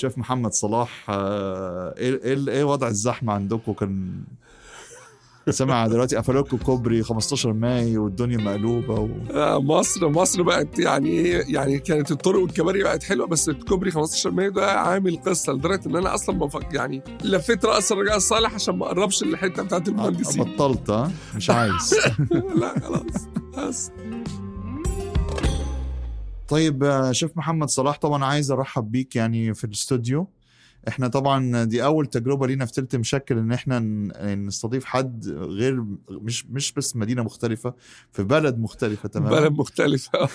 شيف محمد صلاح آه، إيه إيه إيه وضع الزحمة عندكم؟ كان سمع دلوقتي قفلوا لكم كوبري 15 مايو والدنيا مقلوبة و... آه، مصر مصر بقت يعني إيه يعني كانت الطرق والكباري بقت حلوة بس الكوبري 15 مايو ده عامل قصة لدرجة إن أنا أصلا بفكر يعني لفيت رأس الرجاء الصالح عشان ما أقربش الحته بتاعت المهندسين. بطلت ها مش عايز. لا خلاص طيب شيف محمد صلاح طبعا عايز أرحب بيك يعني في الاستوديو. إحنا طبعا دي أول تجربة لينا في تلت مشكل إن إحنا نستضيف حد غير مش مش بس مدينة مختلفة في بلد مختلفة تماما. بلد مختلفة.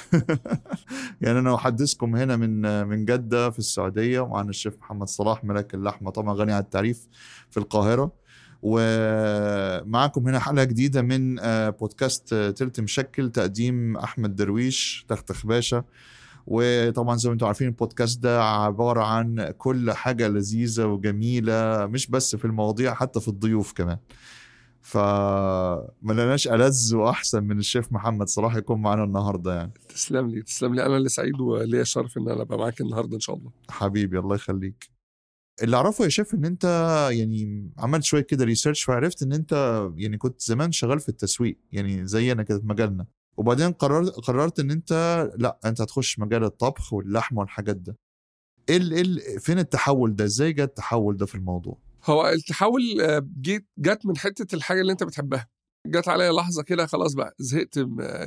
يعني أنا أحدثكم هنا من من جدة في السعودية ومعنا الشيف محمد صلاح ملك اللحمة طبعا غني عن التعريف في القاهرة. ومعاكم هنا حلقة جديدة من آه، بودكاست آه، تلت مشكل تقديم أحمد درويش تختخ باشا وطبعا زي ما أنتم عارفين البودكاست ده عبارة عن كل حاجة لذيذة وجميلة مش بس في المواضيع حتى في الضيوف كمان. فما لناش ألذ وأحسن من الشيف محمد صلاح يكون معانا النهارده يعني. تسلم لي تسلم لي. أنا اللي سعيد وليا الشرف إن أنا أبقى معاك النهارده إن شاء الله. حبيبي الله يخليك. اللي أعرفه يا شيف إن أنت يعني عملت شوية كده ريسيرش فعرفت إن أنت يعني كنت زمان شغال في التسويق يعني زينا كده في مجالنا. وبعدين قررت قررت إن أنت لأ أنت هتخش مجال الطبخ واللحم والحاجات ده. ال- إيه ال- فين التحول ده؟ إزاي جه التحول ده في الموضوع؟ هو التحول آه، جيت جت من حتة الحاجة اللي أنت بتحبها. جت عليا لحظة كده خلاص بقى زهقت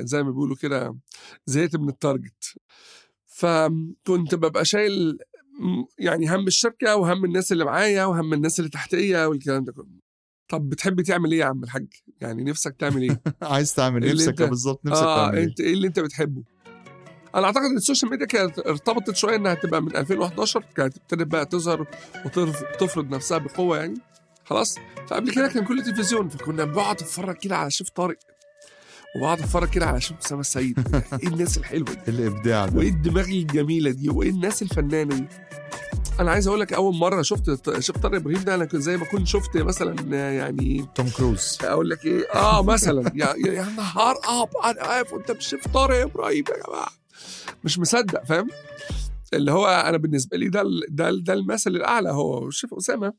زي ما بيقولوا كده زهقت من التارجت فكنت ببقى شايل يعني هم الشركة وهم الناس اللي معايا وهم الناس اللي تحتيه والكلام ده كله. طب بتحب تعمل إيه يا عم الحاج؟ يعني نفسك تعمل إيه؟ عايز تعمل اللي نفسك بالظبط نفسك آه تعمل إيه؟ أنت إيه اللي أنت بتحبه؟ أنا أعتقد إن ال social media كانت ارتبطت شوية إنها تبقى من 2011 كانت ابتدت بقى تظهر وتفرض نفسها بقوة يعني خلاص؟ فقبل كده كان كله تلفزيون فكنا بقعد اتفرج كده على شيف طارق. وبقعد اتفرج كده على شيف اسامه السيد إيه الناس الحلوة دي؟ الإبداع ده. وإيه الدماغ الجميلة دي؟ وإيه الناس الفنانة دي؟ أنا عايز أقول لك أول مرة شفت شيف طارق إبراهيم ده أنا كنت زي ما كنت شفت مثلا يعني توم كروز. أقول لك إيه؟ آه مثلا. يا نهار اب أنا عارف أنت مش شيف طارق إبراهيم يا جماعة. مش مصدق فاهم؟ اللي هو أنا بالنسبة لي ده ده ده المثل الأعلى هو الشيف أسامة.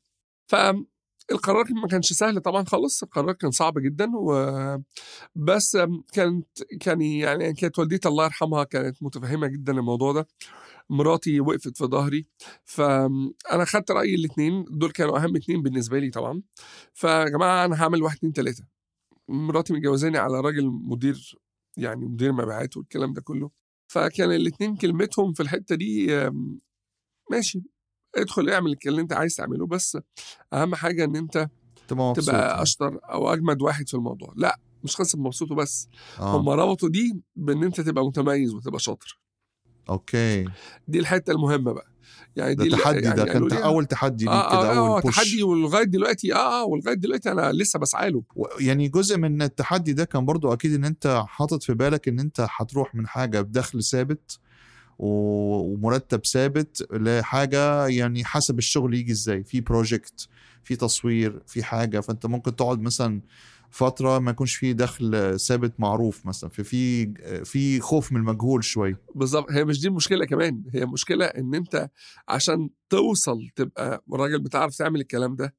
فالقرار ما كانش سهل طبعا خالص القرار كان صعب جدا و بس كانت كان يعني كانت والدتي الله يرحمها كانت متفهمة جدا الموضوع ده. مراتي وقفت في ظهري فأنا خدت رأي الاثنين دول كانوا أهم اثنين بالنسبة لي طبعا. فيا جماعة أنا هعمل واحد اتنين تلاتة. مراتي متجوزاني على راجل مدير يعني مدير مبيعات والكلام ده كله. فكان الاتنين كلمتهم في الحتة دي ماشي. ادخل اعمل اللي انت عايز تعمله بس أهم حاجة إن أنت تبقى تبقى أشطر أو أجمد واحد في الموضوع. لأ مش قصه مبسوط وبس. آه. هم ربطوا دي بإن أنت تبقى متميز وتبقى شاطر. okay. دي الحتة المهمة بقى. يعني ده دي تحدي يعني ده كان لي أول تحدي ليك آه كده آه, آه اول push تحدي ولغاية دلوقتي آه آه ولغاية دلوقتي أنا لسه بسعى له. يعني جزء من التحدي ده كان برضو أكيد إن أنت حاطط في بالك إن أنت هتروح من حاجة بدخل ثابت. ومرتب ثابت لحاجة يعني حسب الشغل يجي إزاي. في project في تصوير في حاجة. فانت ممكن تقعد مثلا فترة ما يكونش في دخل ثابت معروف مثلا. في في في خوف من المجهول شوية بالظبط. هي مش دي المشكلة كمان. هي مشكلة إن أنت عشان توصل تبقى راجل بتعرف تعمل الكلام ده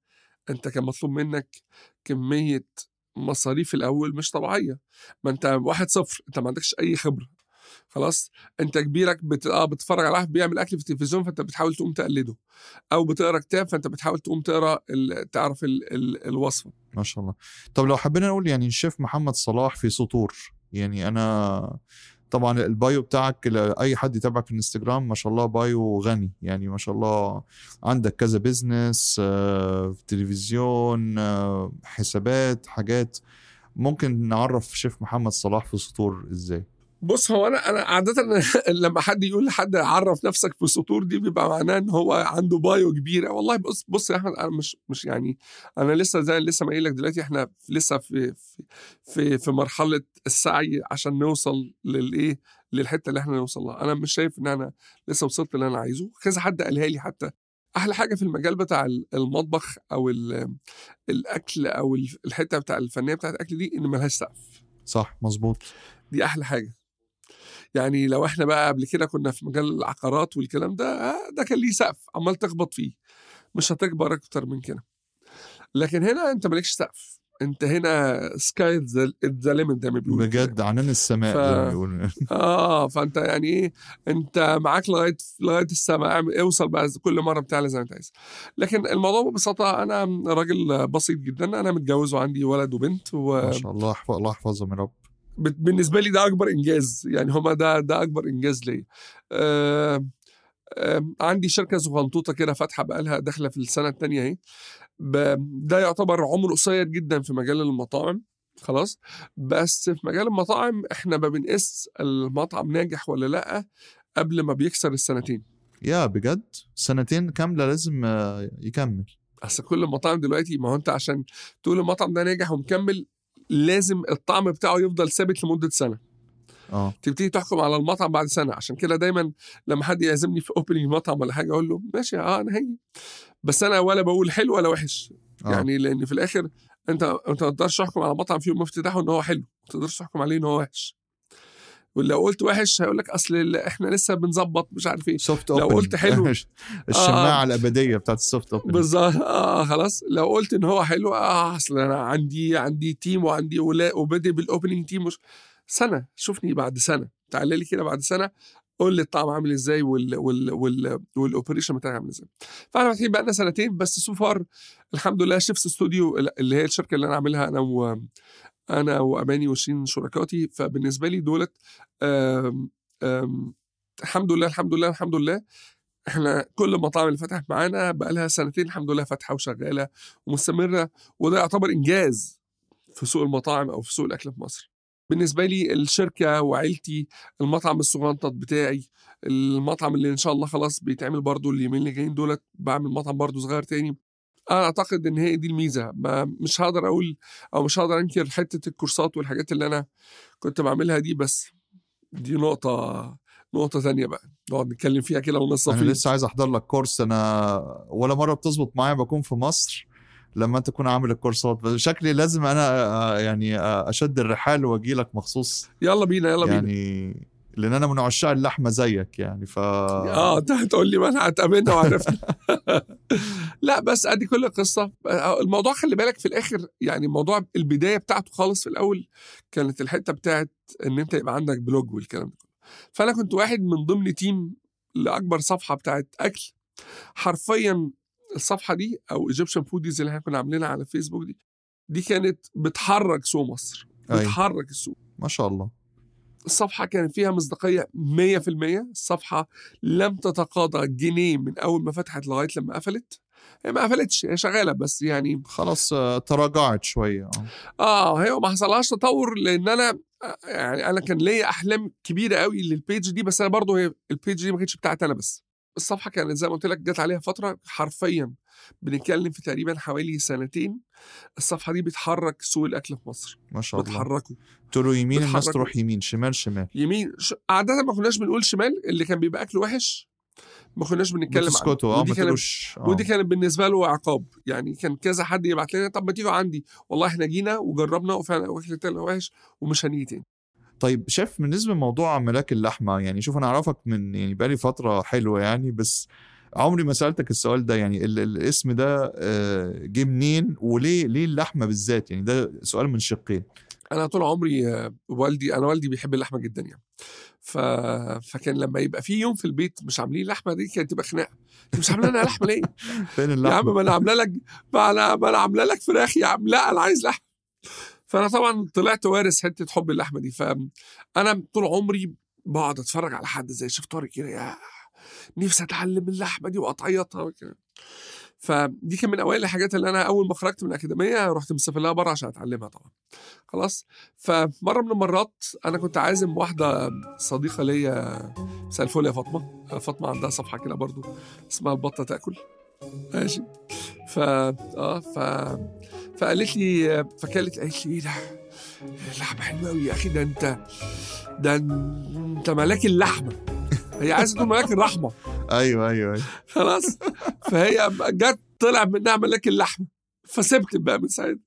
أنت كان مطلوب منك كمية مصاريف الأول مش طبيعية. ما أنت واحد صفر. أنت ما عندكش أي خبرة. خلاص؟ انت كبيرك بت... آه بتتفرج على واحد بيعمل أكل في التلفزيون فأنت بتحاول تقوم تقلده. أو بتقرأ كتاب فأنت بتحاول تقوم تقرأ ال... تعرف ال... ال... الوصفة. ما شاء الله. طب لو حبينا نقول يعني الشيف محمد صلاح في سطور يعني أنا طبعا ال bio بتاعك أي حد يتابعك في الإنستجرام ما شاء الله bio غني. يعني ما شاء الله عندك كذا business آه، في تلفزيون آه، حسابات حاجات. ممكن نعرف شيف محمد صلاح في سطور إزاي؟ بص هو أنا أنا عاده لما حد يقول لحد عرف نفسك في سطور دي بيبقى معناه إن هو عنده bio كبيرة. والله بص بص يا أحمد أنا مش مش يعني أنا لسه زي لسه ما قايل لك دلوقتي إحنا لسه في في في, في مرحلة السعي عشان نوصل للإيه؟ للحتة اللي إحنا نوصل لها. أنا مش شايف إن أنا لسه وصلت اللي أنا عايزه. كذا حد قالها لي حتى. أحلى حاجة في المجال بتاع المطبخ أو ال- الأكل أو الحتة بتاع الفنية بتاعت الأكل دي إن ملهاش سقف. صح مظبوط. دي أحلى حاجة. يعني لو إحنا بقى قبل كده كنا في مجال العقارات والكلام ده آه، ده كان ليه سقف عمال تخبط فيه. مش هتكبر أكتر من كده. لكن هنا أنت مالكش سقف. أنت هنا sky the limit زي ما بيقولوا. بجد عنان السماء ف- زي ما بيقولوا. آه فأنت يعني إيه أنت معاك لغاية لغاية السماء اعمل- اوصل بقى كل مرة بتعلى زي ما أنت عايز. لكن الموضوع ببساطة أنا راجل بسيط جدا أنا متجوز وعندي ولد وبنت ما شاء الله الله يحفظهم يا رب. وبالنسبه لي ده أكبر إنجاز. يعني هما ده ده أكبر إنجاز ليا. عندي شركة صغنطوطة كده فاتحة بقالها داخلة في السنة الثانية أهي. ده يعتبر عمر قصير جدا في مجال المطاعم خلاص. بس في مجال المطاعم إحنا ما بنقيس المطعم ناجح ولا لأ قبل ما بيكسر السنتين. يا بجد؟ سنتين كاملة لازم يكمل. أصل كل المطاعم دلوقتي ما هو أنت عشان تقول المطعم ده ناجح ومكمل لازم الطعم بتاعه يفضل ثابت لمدة سنة. آه. تبتدي تحكم على المطعم بعد سنة عشان كده دايما لما حد يعزمني في opening مطعم ولا حاجة أقول له ماشي آه أنا هاجي. بس أنا ولا بقول حلو ولا وحش. آه. يعني لأن في الآخر أنت أنت ما تقدرش تحكم على مطعم في يوم افتتاحه ان هو حلو. ما تقدرش تحكم عليه إن هو وحش. ولو قلت وحش هيقول لك أصل إحنا لسه بنظبط مش عارف إيه. soft لو قلت حلو. الشماعة الأبدية بتاعت ال soft open بالظبط. آه خلاص. لو قلت إن هو حلو آه أصل أنا عندي عندي team وعندي وبادئ بال opening team مش سنة. شوفني بعد سنة. تعالى لي كده بعد سنة. قول لي الطعم عامل إزاي وال وال وال وال operation بتاعي عامل إزاي. فإحنا فاتحين بقى لنا سنتين بس so far الحمد لله Chefs Studio اللي هي الشركة اللي أنا عاملها أنا و أنا وأماني وشين شركاتي فبالنسبة لي دولت الحمد لله الحمد لله الحمد لله إحنا كل المطاعم اللي فتحت معانا بقى لها سنتين الحمد لله فاتحة وشغالة ومستمرة وده يعتبر إنجاز في سوق المطاعم أو في سوق الأكل في مصر. بالنسبة لي الشركة وعيلتي المطعم الصغنطط بتاعي المطعم اللي إن شاء الله خلاص بيتعمل برضو اليومين اللي جايين دولت بعمل مطعم برضو صغير تاني أنا أعتقد إن هي دي الميزة. ما مش هقدر أقول أو مش هقدر أنكر حتة الكورسات والحاجات اللي أنا كنت بعملها دي بس دي نقطة نقطة ثانية بقى نقعد نتكلم فيها كده ونصف أنا لسه عايز أحضر لك كورس. أنا ولا مرة بتظبط معايا بكون في مصر لما أنت تكون عامل الكورسات. شكلي لازم أنا آه، يعني آه، أشد الرحال واجي لك مخصوص. يلا بينا يلا بينا. يعني لأن أنا من عشاق اللحمة زيك يعني ف آه انت هتقول لي ما انا هتقابلنا وعرفنا. لا بس أدي كل القصة. الموضوع خلي بالك في الآخر يعني موضوع البداية بتاعته خالص في الأول كانت الحتة بتاعت إن أنت يبقى عندك بلوج والكلام ده كله. فأنا كنت واحد من ضمن team لأكبر صفحة بتاعت أكل. حرفيا الصفحة دي أو Egyptian Foodies اللي إحنا كنا عاملينها على فيسبوك دي دي كانت بتحرك سوق مصر. أي. بتحرك السوق. ما شاء الله. الصفحة كان فيها مصداقية 100% الصفحة لم تتقاضى جنيه من أول ما فتحت لغاية لما قفلت. هي ما قفلتش هي شغالة بس يعني خلاص آه، تراجعت شوية. آه. آه هي ما حصلهاش تطور لأن أنا آه، يعني أنا كان ليا أحلام كبيرة قوي لل page دي بس أنا برضه هي ال page دي ما كانتش بتاعتي أنا بس. الصفحة كانت زي ما قلت لك جت عليها فترة حرفيا بنتكلم في تقريبا حوالي سنتين الصفحة دي بتحرك سوق الأكل في مصر ما شاء الله. بتحركه تقولوا يمين الناس بتحرك. تروح يمين شمال شمال. يمين ش... عادة ما كناش بنقول شمال اللي كان بيبقى أكل وحش ما كناش بنتكلم عنه. آه ودي كانت آه. ودي كانت بالنسبة له عقاب. يعني كان كذا حد يبعت لنا طب ما تيجوا عندي. والله إحنا جينا وجربنا وفعلا الاكل طلع وحش ومش هنيجي تاني. طيب شايف بالنسبة لموضوع ملاك اللحمة يعني شوف أنا أعرفك من يعني بقالي فترة حلوة يعني بس عمري ما سألتك السؤال ده يعني ال- الاسم ده آه، جه منين وليه ليه اللحمة بالذات؟ يعني ده سؤال من شقين أنا طول عمري آه، والدي أنا والدي بيحب اللحمة جدا يعني. ف... فكان لما يبقى في يوم في البيت مش عاملين لحمة دي كانت تبقى خناقة. مش عاملة لنا لحمة ليه؟ فين يا عم اللحمة؟ ما أنا عاملة لك ما أنا ما أنا عاملة لك فراخ يا عم. لا أنا عايز لحمة. فأنا طبعا طلعت وارث حتة حب اللحمة دي. فانا طول عمري بقعد أتفرج على حد زي شيف طارق كده يا نفسي أتعلم اللحمة دي واطيطها وكده. فدي كان من أوائل الحاجات اللي أنا أول ما خرجت من الأكاديمية رحت مسافر لها بره عشان أتعلمها طبعا. خلاص؟ فمرة من المرات أنا كنت عازم واحدة صديقة ليا الفل يا فاطمة. فاطمة عندها صفحة كده برضو اسمها البطه تأكل. ماشي؟ ف آه ف فقالت لي فكانت قالت لي إيه ده اللحمه حلوة قوي يا أخي ده أنت ده أنت ملاك اللحمة. هي عايزة تقول ملاك الرحمة. أيوه أيوه أيوه. خلاص. فهي جت طلع منها ملاك اللحمة. فسبت بقى من ساعتها.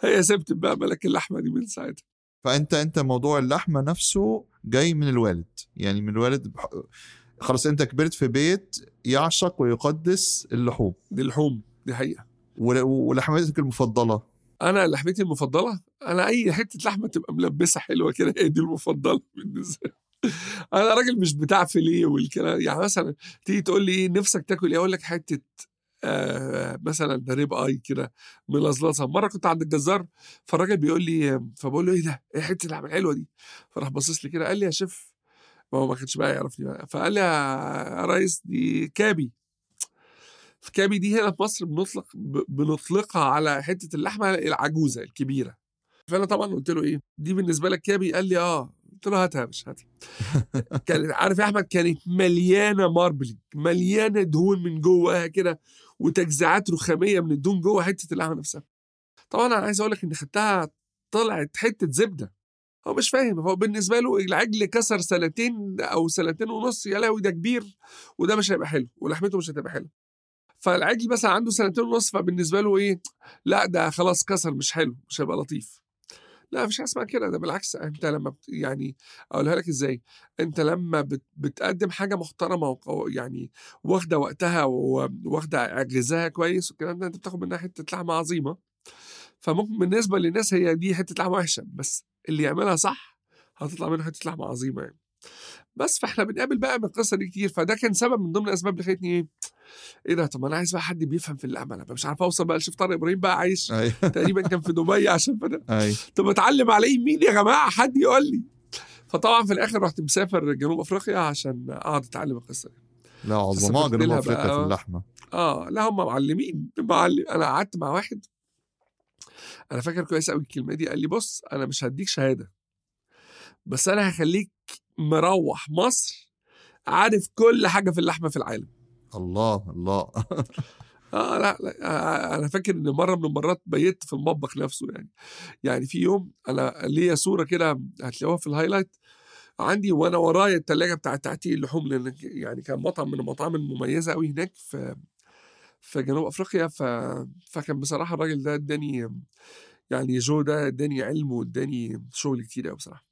هي سبت بقى ملاك اللحمة دي من ساعتها. فأنت أنت موضوع اللحمة نفسه جاي من الوالد. يعني من الوالد بح- خلاص أنت كبرت في بيت يعشق ويقدس اللحوم. دي اللحوم دي حقيقة. ولحمتك المفضلة؟ أنا لحمتي المفضلة؟ أنا أي حتة لحمة تبقى ملبسة حلوة كده هي دي المفضلة بالنسبة أنا راجل مش بتاع فيليه والكلام يعني مثلا تيجي تقول لي إيه نفسك تاكل إيه؟ أقول لك حتة آه مثلا ريب آي كده ملزلزة. مرة كنت عند الجزار فالراجل بيقول لي فبقول له إيه ده؟ إيه حتة اللحمه الحلوه دي؟ فراح باصص لي كده قال لي يا شيف ما هو ما كانش بقى يعرفني فقال لي يا ريس دي كابي. كابي دي هنا في مصر بنطلق بنطلقها على حتة اللحمة العجوزة الكبيرة. فأنا طبعا قلت له إيه؟ دي بالنسبة لك كابي قال لي آه. قلت له هاتها يا باشا هاتها. كانت عارف يا أحمد كانت مليانة marbling مليانة دهون من جواها كده وتجزيعات رخامية من الدهون جوه حتة اللحمة نفسها. طبعا أنا عايز أقول لك إن خدتها طلعت حتة زبدة. هو مش فاهم هو بالنسبة له العجل كسر سنتين أو سنتين ونص يا لهوي ده كبير وده مش هيبقى حلو ولحمته مش هتبقى حلوة. فالعجل مثلا عنده سنتين ونص فبالنسبة له إيه؟ لا ده خلاص كسر مش حلو مش هيبقى لطيف. لا مفيش حاجة اسمها كده ده بالعكس أنت لما بت يعني أقولها لك إزاي أنت لما بت بتقدم حاجة محترمة يعني واخدة وقتها وواخده غذاها كويس والكلام ده أنت بتاخد منها حتة لحمة عظيمة. فممكن بالنسبة للناس هي دي حتة لحمة وحشة بس اللي يعملها صح هتطلع منها حتة لحمة عظيمة يعني. بس فاحنا بنقابل بقى من القصة دي كتير فده كان سبب من ضمن الأسباب اللي خلتني إيه إيه ده؟ طب أنا عايز بقى حد بيفهم في اللعبه أنا مش عارف أوصل بقى لشيف طارق إبراهيم بقى عايش اي تقريبا كان في دبي عشان فده. اي طب أتعلم على إيه؟ مين يا جماعة؟ حد يقول لي. فطبعا في الآخر رحت مسافر جنوب أفريقيا عشان أقعد أتعلم القصة دي. لا عظماء جنوب أفريقيا. في اللحمة. آه لا هم معلمين. معلم أنا قعدت مع واحد. أنا فاكر كويس قوي الكلمة دي قال لي بص أنا مش هديك شهادة بس أنا هخليك مروح مصر عارف كل حاجة في اللحمة في العالم. الله الله. آه لا, لا آه أنا فاكر إن مرة من المرات بيت في المطبخ نفسه يعني. يعني في يوم أنا ليا صورة كده هتلاقوها في الهايلايت عندي وأنا ورايا الثلاجه بتاعت تعتيق اللحوم لأن يعني كان مطعم من المطاعم المميزة قوي هناك في في جنوب أفريقيا. ف... فكان بصراحة الراجل ده اداني يعني جو ده اداني علم واداني شغل كتير قوي بصراحة.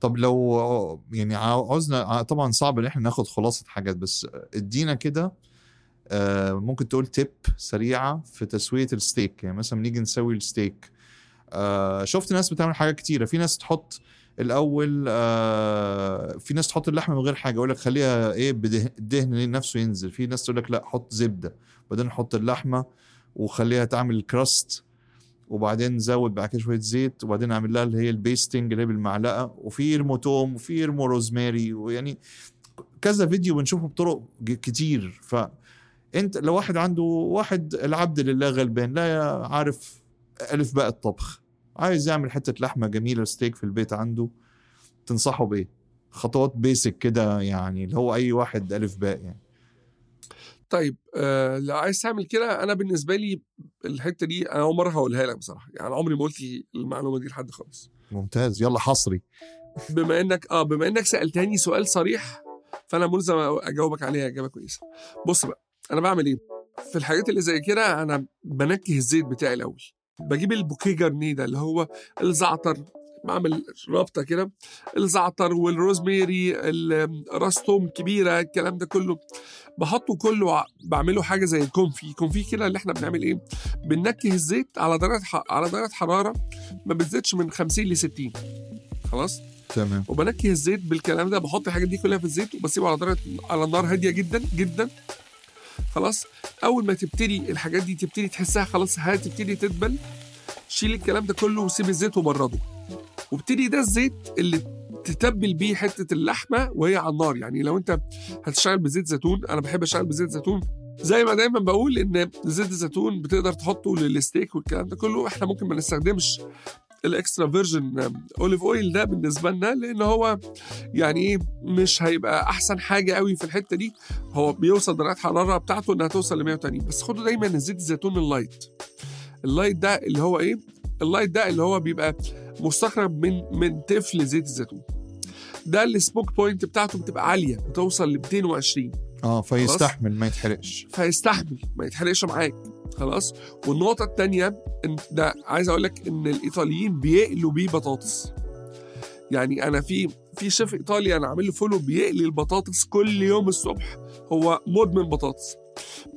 طب لو يعني عاوزنا طبعا صعب إن إحنا ناخد خلاصة حاجات بس ادينا كده آه، ممكن تقول tip سريعة في تسوية الستيك يعني مثلا نيجي نسوي الستيك آه، شفت ناس بتعمل حاجات كتيرة. في ناس تحط الأول آه، في ناس تحط اللحمة من غير حاجة. يقول لك خليها إيه بده- الدهن نفسه ينزل. في ناس تقول لك لا حط زبدة. بعدين نحط اللحمة وخليها تعمل crust وبعدين نزود بعد كده شوية زيت وبعدين نعمل لها اللي هي ال basting اللي هي بالمعلقة وفي يرموا توم وفي يرموا روزماري ويعني كذا فيديو بنشوفه بطرق كتير. فانت لو واحد عنده واحد العبد لله غلبان لا عارف ألف باء الطبخ عايز يعمل حتة لحمة جميلة ستيك في البيت عنده تنصحه بإيه؟ خطوات basic كده يعني اللي هو أي واحد ألف باء يعني. طيب آه لو عايز تعمل كده أنا بالنسبة لي الحتة دي أنا أول مرة هقولها لك بصراحة يعني عمري ما قلت المعلومة دي لحد خالص. ممتاز يلا حصري. بما إنك آه بما إنك سألتني سؤال صريح فأنا ملزم أجاوبك عليها إجابة كويسة. بص بقى أنا بعمل إيه؟ في الحاجات اللي زي كده أنا بنكه الزيت بتاعي الأول. بجيب البوكيه جرنيه ده اللي هو الزعتر بعمل رابطة كده الزعتر والروزميري ال- راس توم كبيرة الكلام ده كله. بحطه كله بعمله حاجة زي الكونفي. كونفي كده اللي إحنا بنعمل إيه؟ بننكه الزيت على درجة. على درجة حرارة ما بتزيدش من 50 ل 60 خلاص؟ تمام. وبنكه الزيت بالكلام ده بحط الحاجات دي كلها في الزيت وبسيبه على درجة على نار هادية جدا جدا. خلاص؟ أول ما تبتدي الحاجات دي تبتدي تحسها خلاص هتبتدي تدبل. شيل الكلام ده كله وسيب الزيت وبرده. وابتدي ده الزيت اللي تتبل بيه حتة اللحمة وهي على النار. يعني لو انت هتشتغل بزيت زيتون أنا بحب أشتغل بزيت زيتون. زي ما دايما بقول إن زيت الزيتون بتقدر تحطه للستيك والكلام ده كله. إحنا ممكن ما نستخدمش ال extra virgin olive oil ده بالنسبة لنا لأن هو يعني إيه مش هيبقى أحسن حاجة قوي في الحتة دي. هو بيوصل درجه الحراره بتاعته إنها توصل ل 180 بس خدوا دايما زيت الزيتون ال light ال light ده اللي هو إيه؟ ال light ده اللي هو بيبقى مستخرج من من تفل زيت الزيتون. ده ال smoke point بتاعته بتبقى عالية بتوصل ل 220 آه فيستحمل ما يتحرقش. فيستحمل ما يتحرقش معاك خلاص؟ والنقطة الثانية إن ده عايز أقول لك إن الإيطاليين بيقلوا بيه بطاطس. يعني أنا في في شيف إيطالي أنا عامل له follow بيقلي البطاطس كل يوم الصبح هو مدمن بطاطس.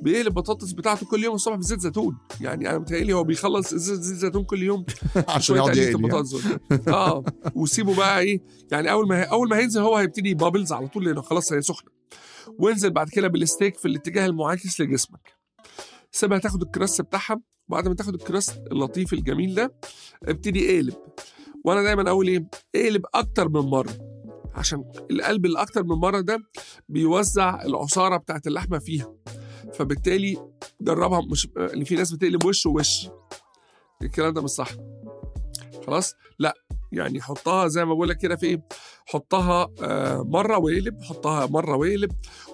بيقلي البطاطس بتاعته كل يوم الصبح بزيت زيتون؟ يعني أنا متهيألي هو بيخلص زيت زيت زيتون كل يوم عشان يقعد البطاطس. آه. وسيبه بقى إيه يعني أول ما أول ما هينزل هو هيبتدي بابلز على طول لأنه خلاص هي سخنة. وانزل بعد كده بالستيك في الاتجاه المعاكس لجسمك. سيبها تاخد الكراست بتاعها. وبعد ما تاخد الكراست اللطيف الجميل ده ابتدي اقلب. وأنا دايما أقول إيه اقلب أكتر من مرة. عشان القلب اللي أكتر من مرة ده بيوزع العصارة بتاعت اللحمة فيها. فبالتالي جربها مش اللي في ناس بتقلب وش ووش. الكلام ده مش صح. خلاص؟ لا يعني حطها زي ما بقول لك كده في إيه؟ حطها آه، مرة واقلب حطها مرة واقلب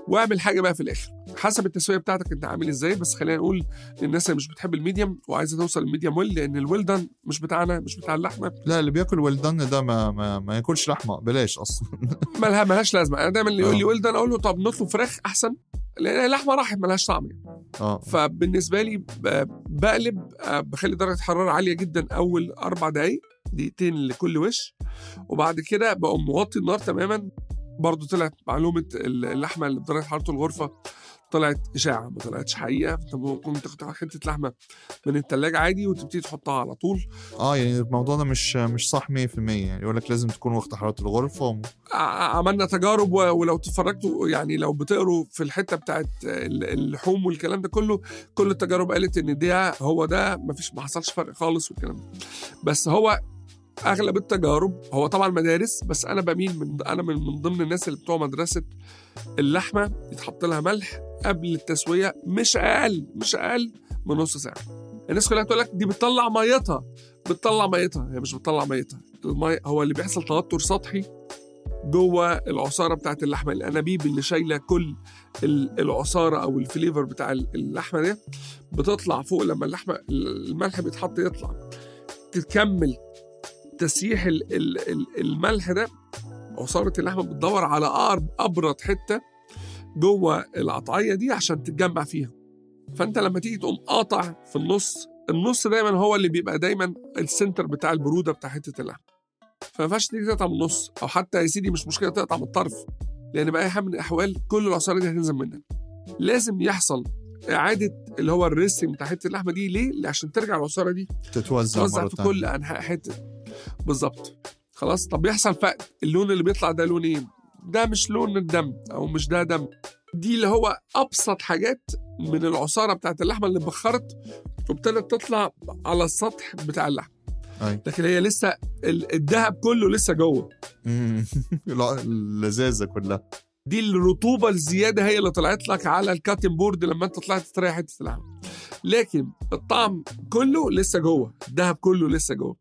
واعمل حاجة بقى في الآخر. حسب التسوية بتاعتك أنت عامل إزاي بس خلينا نقول للناس اللي مش بتحب ال medium وعايزة توصل لل medium well لأن ال well done مش بتاعنا مش بتاع اللحمة. لا اللي بياكل ولدان ده ما ما, ما ياكلش لحمة بلاش أصلا. مالها مالهاش لازمة. أنا دايما اللي يقول لي آه. ويل دان أقول له طب نطلب فراخ أحسن. لأن اللحمه راحت مالهاش طعم يعني. آه. فبالنسبة لي بقلب آه، بخلي درجة حراره عالية جدا أول أربع دقائق دقيقتين لكل وش. وبعد كده بقوم موطي النار تماما. برضو طلعت معلومة اللحمة اللي بدرجه حرارة الغرفة طلعت إشاعة ما طلعتش حقيقة. انت ممكن تاخد حتة لحمة من التلاجة عادي وتبتدي تحطها على طول؟ آه يعني الموضوع ده مش مش صح 100% يعني يقول لك لازم تكون واخد حرارة الغرفة و... عملنا تجارب ولو اتفرجتوا يعني لو بتقروا في الحتة بتاعت ال- اللحوم والكلام ده كله كل التجارب قالت إن ده هو ده مفيش ما حصلش فرق خالص والكلام ده. بس هو أغلب التجارب هو طبعا مدارس بس أنا بميل من أنا من, من ضمن الناس اللي بتوع مدرسة اللحمة يتحط لها ملح قبل التسوية مش أقل مش أقل من نص ساعة. الناس كلها تقول لك دي بتطلع ميتها بتطلع ميتها. هي مش بتطلع ميتها. المي هو اللي بيحصل توتر سطحي جوه العصارة بتاعت اللحمة. الأنابيب اللي شايلة كل ال- العصارة أو الفليفر بتاع ال- اللحمة ده بتطلع فوق لما اللحمة الملح بيتحط يطلع. تكمل تسييح ال- ال- ال- الملح ده عصاره اللحمة بتدور على أبرد حتة جوه القطعيه دي عشان تتجمع فيها. فأنت لما تيجي تقوم قاطع في النص النص دايما هو اللي بيبقى دايما ال center بتاع البرودة بتاع حتة اللحمة. فما ينفعش تيجي تقطع من النص أو حتى يا سيدي مش مشكلة تقطع من الطرف لأن باي حال من الأحوال كل العصارة دي هتنزل منك. لازم يحصل إعادة اللي هو ال resting بتاع حتة اللحمة دي. ليه؟ عشان ترجع العصارة دي تتوزع توزع مرة في كل أنحاء حتة. بالظبط خلاص؟ طب بيحصل فقد. اللون اللي بيطلع ده لون إيه؟ ده مش لون الدم أو مش ده دم. دي اللي هو أبسط حاجات من العصارة بتاعت اللحمة اللي اتبخرت وابتدت تطلع على السطح بتاع اللحم. أي. لكن هي لسه ال- الدهب كله لسه جوه. اللذاذة كلها. دي الرطوبة الزيادة هي اللي طلعت لك على الكاتن بورد لما أنت طلعت تريح حتة اللحم. لكن الطعم كله لسه جوه. الدهب كله لسه جوه.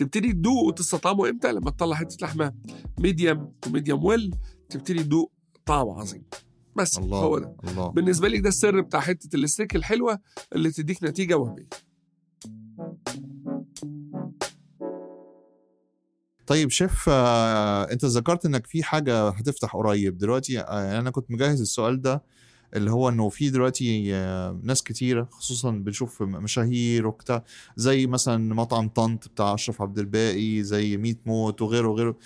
تبتدي تدوق وتستطعمه إمتى؟ لما تطلع حتة لحمة medium و medium well تبتدي تدوق طعم عظيم. بس الله هو ده. الله. بالنسبة لي ده السر بتاع حتة الستيك الحلوة اللي تديك نتيجة وهمية. طيب شيف آه، أنت ذكرت إنك في حاجة هتفتح قريب. دلوقتي آه، أنا كنت مجهز السؤال ده اللي هو إنه في دلوقتي آه، ناس كتيره خصوصا بنشوف مشاهير وبتاع زي مثلا مطعم طنط بتاع أشرف عبد الباقي زي ميت موت وغيره وغيره.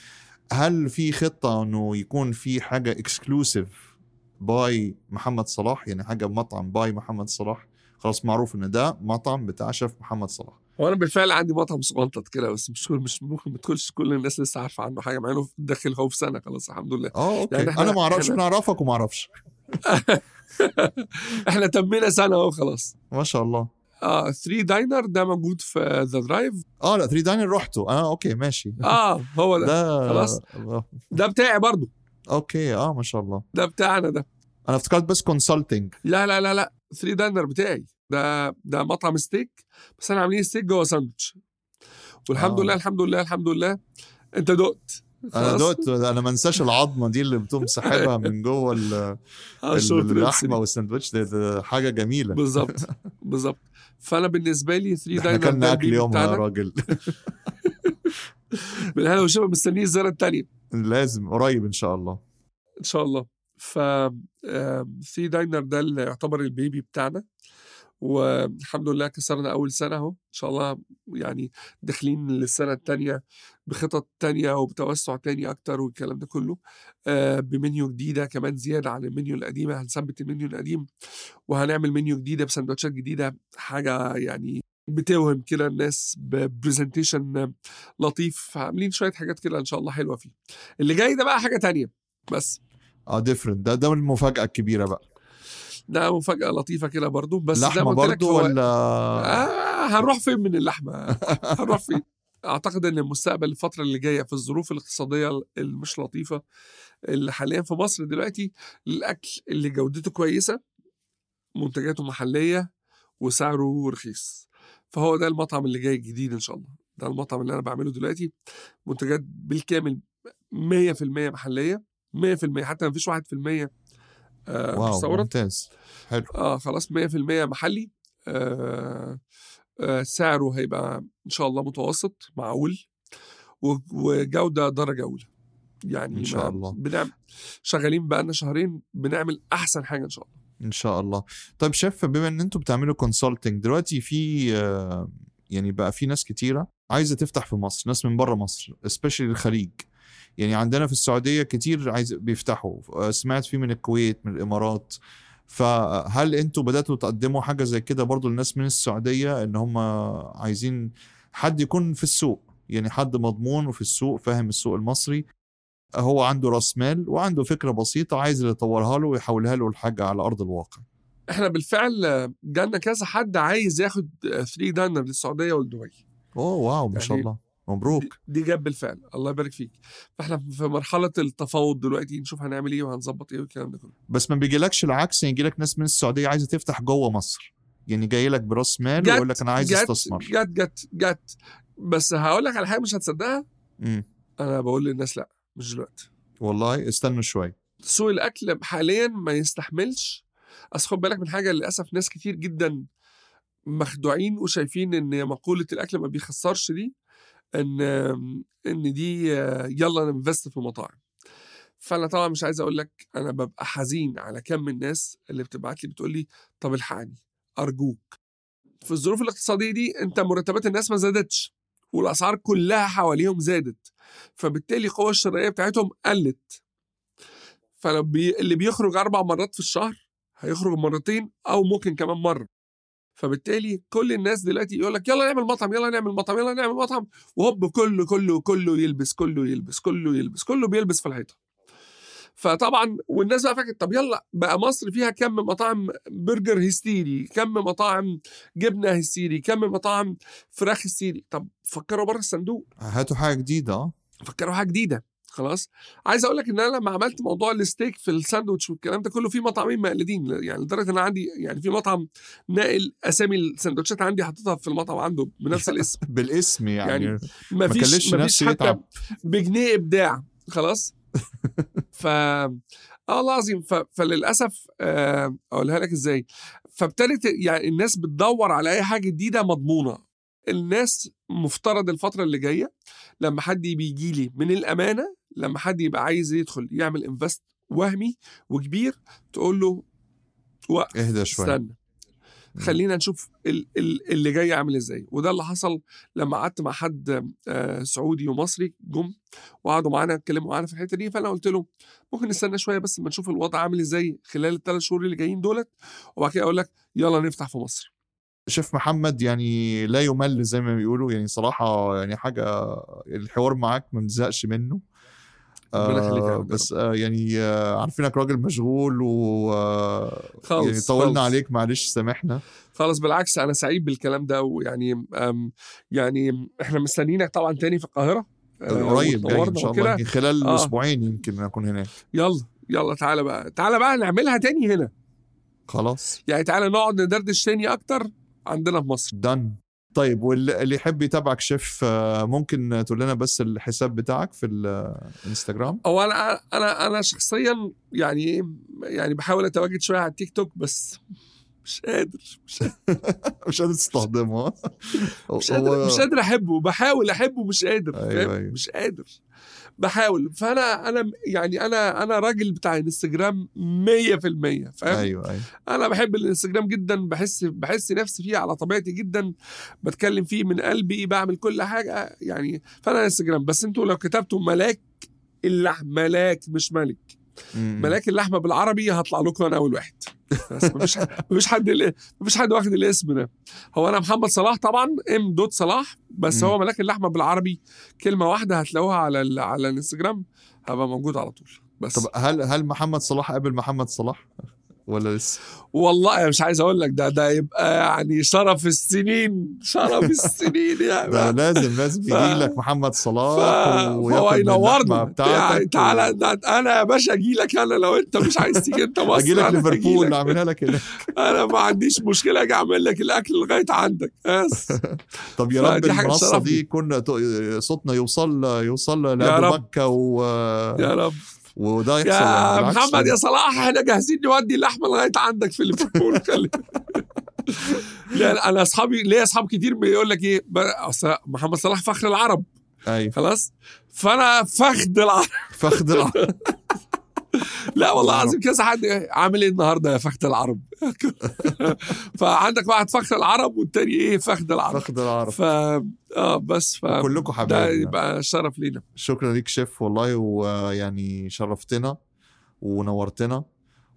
هل في خطة إنه يكون في حاجة exclusive by محمد صلاح؟ يعني حاجة مطعم by محمد صلاح؟ خلاص معروف إن ده مطعم بتاع شيف محمد صلاح. وأنا بالفعل عندي مطعم صغنطط كده بس مش كل مش ممكن ما تكونش كل الناس لسه عارفة عنه حاجة مع إنه داخل هو في سنة خلاص الحمد لله. آه okay. يعني أنا ما أعرفش أنا أعرفك وما أعرفش. إحنا تمينا سنة اهو خلاص. ما شاء الله. آه 3 diner ده موجود في the drive آه لا 3 diner رحته آه okay ماشي. آه هو ده. ده خلاص. آه، ده بتاعي برضو okay آه ما شاء الله. ده بتاعنا ده. أنا افتكرت بس consulting لا لا لا لا. 3 diner بتاعي. ده ده مطعم ستيك بس إحنا عاملين ستيك جوه ساندوتش والحمد آه. لله الحمد لله الحمد لله. أنت دقت. أنا؟ دوت أنا ما انساش العظمة دي اللي بتقوم ساحبها من جوه آه، اللحمة. والساندوتش ده, حاجة جميلة. بالظبط بالظبط. فأنا بالنسبة لي 3 إحنا diner كنا ده اكل يومها يا راجل. بالهنا والشفا مستنيه الزياره الثانية لازم قريب إن شاء الله. إن شاء الله. ف 3 diner ده اللي يعتبر ال baby بتاعنا. والحمد لله كسرنا أول سنة أهو إن شاء الله يعني داخلين للسنة الثانية بخطط تانية وبتوسع تاني أكتر والكلام ده كله آه، بمنيو جديدة كمان زيادة عن المنيو القديمه هنثبت المنيو القديم وهنعمل منيو جديدة بسندوتشات جديدة حاجة يعني بتوهم كده الناس ب presentation لطيف عاملين شوية حاجات كده إن شاء الله حلوة فيه. اللي جاي ده بقى حاجة تانية بس. آه different ده ده المفاجأة الكبيرة بقى. ده مفاجاه لطيفة كده برضو بس زي ما لحمة برضو ولا آه هنروح فين من اللحمة؟ هنروح فين؟ أعتقد إن المستقبل الفترة اللي جاية في الظروف الاقتصادية المش لطيفة اللي حاليا في مصر دلوقتي الأكل اللي جودته كويسة منتجاته محلية وسعره رخيص. فهو ده المطعم اللي جاي جديد إن شاء الله. ده المطعم اللي أنا بعمله دلوقتي منتجات بالكامل 100% محلية 100% حتى ما فيش 1% آه واو ممتاز. حلو. آه خلاص 100% محلي. آه آه سعره هيبقى إن شاء الله متوسط معقول. وجودة درجة أولى. يعني إن شاء الله. بنعمل شغالين بقالنا شهرين بنعمل أحسن حاجة إن شاء الله. إن شاء الله. طيب شيف بما إن أنتوا بتعملوا consulting دلوقتي في آه، يعني بقى في ناس كتيرة عايزة تفتح في مصر ناس من بره مصر specially الخليج. يعني عندنا في السعودية كتير عايز بيفتحوا. آه، سمعت في من الكويت من الإمارات. فهل أنتوا بدأتوا تقدموا حاجة زي كده برضو للناس من السعودية إن هم عايزين حد يكون في السوق؟ يعني حد مضمون وفي السوق فاهم السوق المصري. هو عنده رأس مال وعنده فكرة بسيطة عايز اللي يطورها له ويحولها له لحاجة على أرض الواقع. إحنا بالفعل آه، جالنا كذا حد عايز ياخد 3 داينر للسعودية ولدبي أوه واو ما شاء يعني الله. مبروك. دي- جت بالفعل. الله يبارك فيك. فاحنا في مرحلة التفاوض دلوقتي نشوف هنعمل إيه وهنظبط إيه والكلام ده كله. بس ما بيجيلكش العكس يعني يجيلك ناس من السعودية عايزة تفتح جوه مصر. يعني جاي لك براس مال ويقول لك أنا عايز جت استثمر. جت جت جت. بس هقول لك على حاجة مش هتصدقها. أنا بقول للناس لا مش دلوقتي. والله استنوا شوي سوق الأكل حاليا ما يستحملش. أصل خد بالك من حاجة للأسف ناس كتير جدا مخدوعين وشايفين إن مقولة الأكل ما بيخسرش دي إن إن دي يلا ننفست في مطاعم. فأنا طبعا مش عايز أقول لك أنا ببقى حزين على كم الناس اللي بتبعت لي بتقول لي طب الحقني أرجوك. في الظروف الاقتصادية دي أنت مرتبات الناس ما زادتش والأسعار كلها حواليهم زادت. فبالتالي القوه الشرائية بتاعتهم قلت. فلو بي... اللي بيخرج أربع مرات في الشهر هيخرج مرتين أو ممكن كمان مرة. فبالتالي كل الناس دلوقتي يقول لك يلا نعمل مطعم يلا نعمل مطعم يلا نعمل مطعم. وهوب كله كله كله يلبس كله يلبس كله يلبس كله بيلبس في الحيطة. فطبعا والناس بقى فاكرة طب يلا بقى مصر فيها كم مطاعم برجر هستيري كم مطاعم جبنة هستيري كم مطاعم فراخ هستيري. طب فكروا بره الصندوق. هاتوا حاجة جديدة آه. فكروا حاجة جديدة. خلاص. عايز أقول لك إن أنا لما عملت موضوع الستيك في الساندوتش والكلام ده كله في مطعمين مقلدين يعني لدرجة إن أنا عندي يعني في مطعم ناقل أسامي السندوتشات عندي حاططها في المطعم عنده بنفس الاسم. بالاسم يعني, يعني ما فيش ما فيش حتى. بجنيه إبداع خلاص. ف آه العظيم. ف... فللأسف آه، أقولها لك إزاي. فابتدت يعني الناس بتدور على أي حاجة جديدة مضمونة. الناس مفترض الفترة اللي جاية لما حد بيجي لي من الأمانة لما حد يبقى عايز يدخل يعمل انفست وهمي وكبير تقول له وقف اهدى شوي استنى. خلينا نشوف ال- ال- اللي جاي عامل إزاي. وده اللي حصل لما قعدت مع حد آه، سعودي ومصري جم وقعدوا معانا اتكلموا معانا في الحتة دي فأنا قلت له ممكن نستنى شوية بس ما نشوف الوضع عامل إزاي خلال الثلاث شهور اللي جايين دولت وبعد كده أقول لك يلا نفتح في مصر. شيف محمد يعني لا يمل زي ما بيقولوا يعني صراحة يعني حاجة الحوار معاك ما بنزهقش منه. آه. بس آه يعني آه عارفينك راجل مشغول و آه خالص يعني طولنا خالص. عليك معلش سامحنا خلاص بالعكس أنا سعيد بالكلام ده ويعني يعني إحنا مستنيينك طبعا تاني في القاهرة آه، قريب جاي إن شاء الله. يمكن خلال آه. أسبوعين يمكن أكون هناك يلا يلا تعالى بقى تعالى بقى نعملها تاني هنا خلاص يعني تعالى نقعد ندردش تاني أكتر عندنا في مصر دن طيب واللي اللي يحب يتابعك شيف آه، ممكن تقول لنا بس الحساب بتاعك في الانستغرام هو أنا أنا أنا شخصيا يعني يعني بحاول أتواجد شوية على التيك توك بس مش قادر مش قادر. مش قادر تستخدمه مش قادر, مش قادر أحبه بحاول أحبه مش قادر أيوة،؟ أيوة. مش قادر. بحاول. فأنا أنا يعني أنا أنا راجل بتاع انستجرام 100% فاهم؟ أيوه أيوه. أنا بحب الإنستجرام جدا بحس بحس نفسي فيه على طبيعتي جدا بتكلم فيه من قلبي بعمل كل حاجة يعني فأنا إنستجرام. بس أنتوا لو كتبتوا ملاك اللحم ملاك مش ملك. ملاك اللحمة بالعربي هطلع لكم أنا أول واحد. بس مفيش مفيش حد مفيش حد واخد الاسم ده. هو أنا محمد صلاح طبعا ام دوت صلاح بس. هو ملاك اللحمة بالعربي. كلمة واحدة هتلاقوها على ال- على الانستجرام هبقى موجود على طول. بس طب هل هل محمد صلاح قبل محمد صلاح؟ ولا لسه؟ والله مش عايز أقول لك ده ده يبقى يعني شرف السنين شرف السنين ده يعني لازم لازم ف- يجي لك محمد صلاح ف- وياخد بتاعتك يعني تعالى ده أنا يا باشا أجي لك أنا لو أنت مش عايز تيجي أنت مصر أجي لك ليفربول. أعملها لك هناك أنا ما عنديش مشكلة أجي أعمل لك الأكل لغاية عندك بس طب يا رب المنصة. دي يكون ت- صوتنا يوصل يوصل لأبو. مكه و... يا رب وده يحصل يا يعني محمد يا صلاح إحنا جاهزين نودي اللحمة لغاية عندك في ليفربول. لأن أنا اصحابي ليا اصحاب كتير بيقول لك إيه محمد صلاح فخر العرب. أيوه. خلاص؟ فأنا فخد العرب. فخد الع- لا والله. العظيم كذا حد عامل إيه النهارده يا فخد العرب؟ فعندك واحد فخد العرب والتاني إيه فخد العرب. فخد العرب. ف آه بس ف كلكم ده حبايبنا يبقى شرف لينا. شكرا ليك شيف والله ويعني شرفتنا ونورتنا.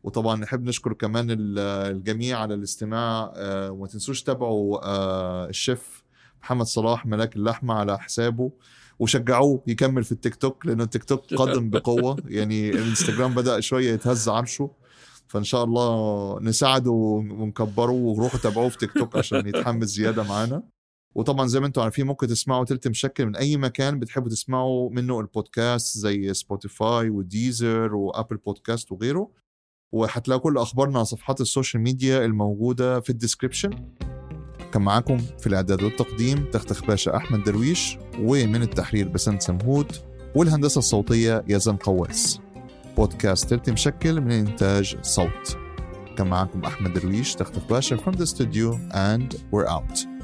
وطبعا نحب نشكر كمان ال- الجميع على الاستماع. آه، وما تنسوش تابعوا آه، الشيف محمد صلاح ملاك اللحمة على حسابه. وشجعوه يكمل في التيك توك لأنه التيك توك قدم بقوة. يعني الإنستغرام بدأ شوية يتهز عرشه. فإن شاء الله نساعده ونكبره وروحوا تابعوه في تيك توك عشان يتحمس زيادة معانا. وطبعا زي ما أنتم عارفين ممكن تسمعوا تلت مشكل من أي مكان بتحبوا تسمعوا منه البودكاست زي سبوتيفاي وديزر وابل بودكاست وغيره. وهتلاقوا كل أخبارنا على صفحات ال social media الموجودة في ال description كان معاكم في الإعداد والتقديم تختخ باشا أحمد درويش ومن التحرير بسنت سمهود والهندسة الصوتية يزن قواس بودكاست تلت مشكل من إنتاج صوت. كان معاكم أحمد درويش تختخ باشا from the studio and we're out.